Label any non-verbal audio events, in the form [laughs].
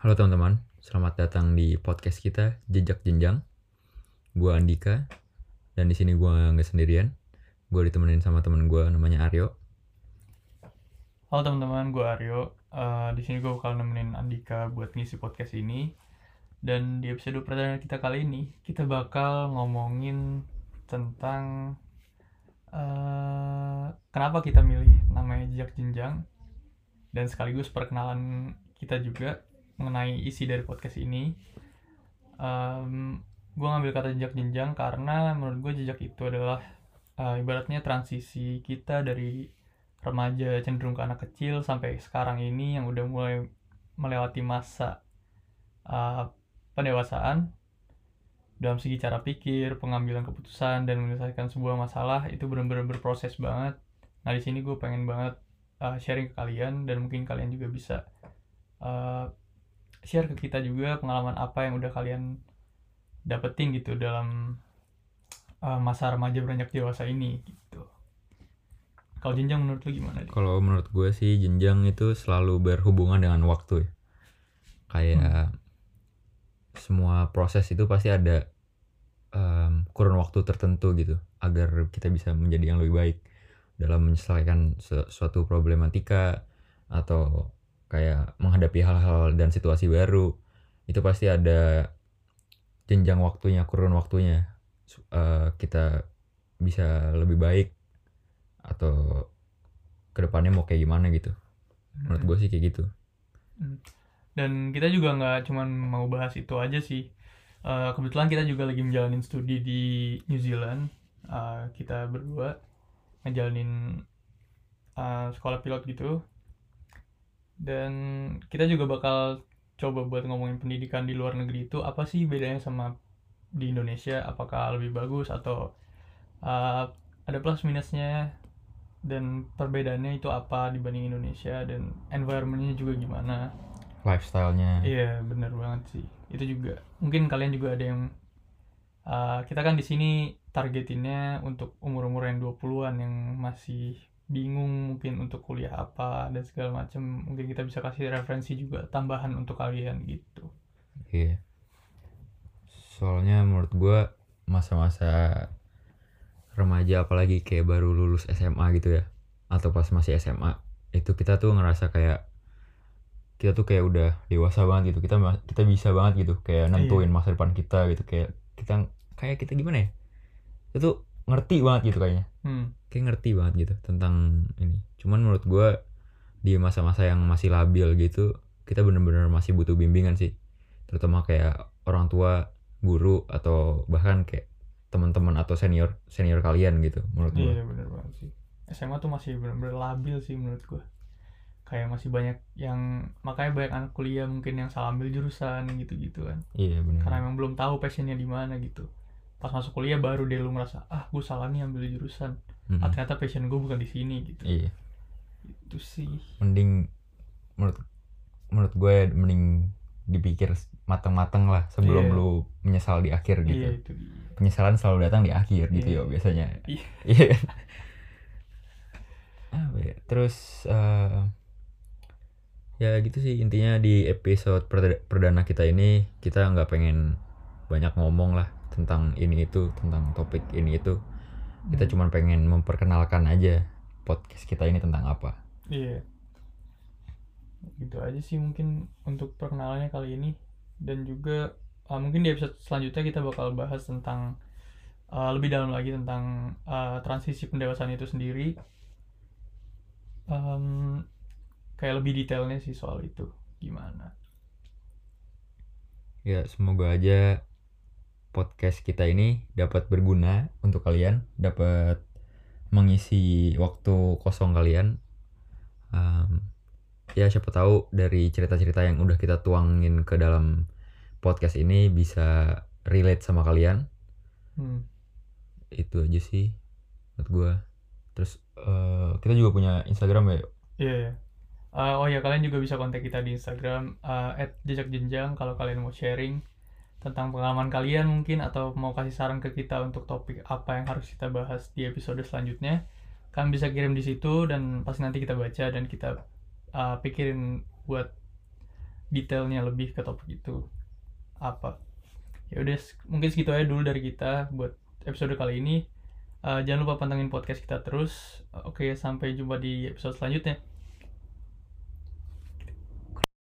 Halo teman-teman, selamat datang di podcast kita Jejak Jenjang. Gua Andika dan di sini gua nggak sendirian. Gua ditemenin sama temen gua namanya Aryo. Halo teman-teman, gue Aryo. Eh, di sini gue bakal nemenin Andika buat ngisi podcast ini. Dan di episode perdana kita kali ini, kita bakal ngomongin tentang eh, kenapa kita milih namanya jejak jenjang dan sekaligus perkenalan kita juga mengenai isi dari podcast ini. gue ngambil kata jejak jenjang karena menurut gue jejak itu adalah eh, ibaratnya transisi kita dari remaja cenderung ke anak kecil sampai sekarang ini yang udah mulai melewati masa uh, pendewasaan dalam segi cara pikir, pengambilan keputusan dan menyelesaikan sebuah masalah itu benar-benar berproses banget. Nah di sini gue pengen banget uh, sharing ke kalian dan mungkin kalian juga bisa uh, share ke kita juga pengalaman apa yang udah kalian dapetin gitu dalam uh, masa remaja beranjak dewasa ini gitu. Kalau jenjang menurut lu gimana? Kalau menurut gue sih jenjang itu selalu berhubungan dengan waktu ya. Kayak semua proses itu pasti ada em, kurun waktu tertentu gitu agar kita bisa menjadi yang lebih baik dalam menyelesaikan suatu problematika atau kayak menghadapi hal-hal dan situasi baru itu pasti ada jenjang waktunya kurun waktunya eh, kita bisa lebih baik atau ke depannya mau kayak gimana gitu menurut gue sih kayak gitu Dan kita juga nggak cuman mau bahas itu aja sih. Eh, kebetulan kita juga lagi menjalani studi di New Zealand. Eh, kita berdua ngejalanin eh, sekolah pilot gitu. Dan kita juga bakal coba buat ngomongin pendidikan di luar negeri itu apa sih bedanya sama di Indonesia? Apakah lebih bagus atau eh, ada plus minusnya? Dan perbedaannya itu apa dibanding Indonesia dan environmentnya juga gimana? lifestylenya Iya, bener banget sih. Itu juga. Mungkin kalian juga ada yang uh, kita kan di sini targetinnya untuk umur-umur yang 20-an yang masih bingung mungkin untuk kuliah apa dan segala macam. Mungkin kita bisa kasih referensi juga tambahan untuk kalian gitu. Iya. Soalnya menurut gua masa-masa remaja apalagi kayak baru lulus SMA gitu ya atau pas masih SMA itu kita tuh ngerasa kayak kita tuh kayak udah dewasa banget gitu kita kita bisa banget gitu kayak nentuin masa depan kita gitu kayak kita kayak kita gimana ya itu ngerti banget gitu kayaknya Hmm. kayak ngerti banget gitu tentang ini cuman menurut gua di masa-masa yang masih labil gitu kita bener-bener masih butuh bimbingan sih terutama kayak orang tua guru atau bahkan kayak teman-teman atau senior senior kalian gitu menurut gua Iya, bener banget sih. SMA tuh masih bener-bener labil sih menurut gua. Kayak masih banyak yang makanya banyak anak kuliah mungkin yang salah ambil jurusan gitu-gitu kan. iya bener karena emang belum tahu passionnya di mana gitu pas masuk kuliah baru deh lu ngerasa ah gue salah nih ambil jurusan Mhm. ah ternyata passion gue bukan di sini gitu iya itu sih mending menurut menurut gue mending dipikir matang-matang lah sebelum Iya. lu menyesal di akhir gitu iya itu dia. penyesalan selalu datang di akhir gitu Iya. ya biasanya Iya. [laughs] iya ya terus eh, ya gitu sih intinya di episode perda- perdana kita ini kita nggak pengen banyak ngomong lah tentang ini itu tentang topik ini itu kita Hmm. cuma pengen memperkenalkan aja podcast kita ini tentang apa. Iya. Gitu aja sih mungkin untuk perkenalannya kali ini. Dan juga ah, mungkin di episode selanjutnya kita bakal bahas tentang ah, lebih dalam lagi tentang ah, transisi pendewasaan itu sendiri. Em, kayak lebih detailnya sih soal itu. Gimana? Ya semoga aja podcast kita ini dapat berguna untuk kalian dapat mengisi waktu kosong kalian Em, ya siapa tahu dari cerita-cerita yang udah kita tuangin ke dalam podcast ini bisa relate sama kalian Hmm. itu aja sih menurut gua terus eh, kita juga punya Instagram ya Iya. iya. Eh, oh ya kalian juga bisa kontak kita di Instagram eh, @jejakjenjang kalau kalian mau sharing tentang pengalaman kalian mungkin atau mau kasih saran ke kita untuk topik apa yang harus kita bahas di episode selanjutnya. Kalian bisa kirim di situ dan pasti nanti kita baca dan kita uh, pikirin buat detailnya lebih ke topik itu apa. Ya udah mungkin segitu aja dulu dari kita buat episode kali ini. Uh, jangan lupa pantengin podcast kita terus. Oke sampai jumpa di episode selanjutnya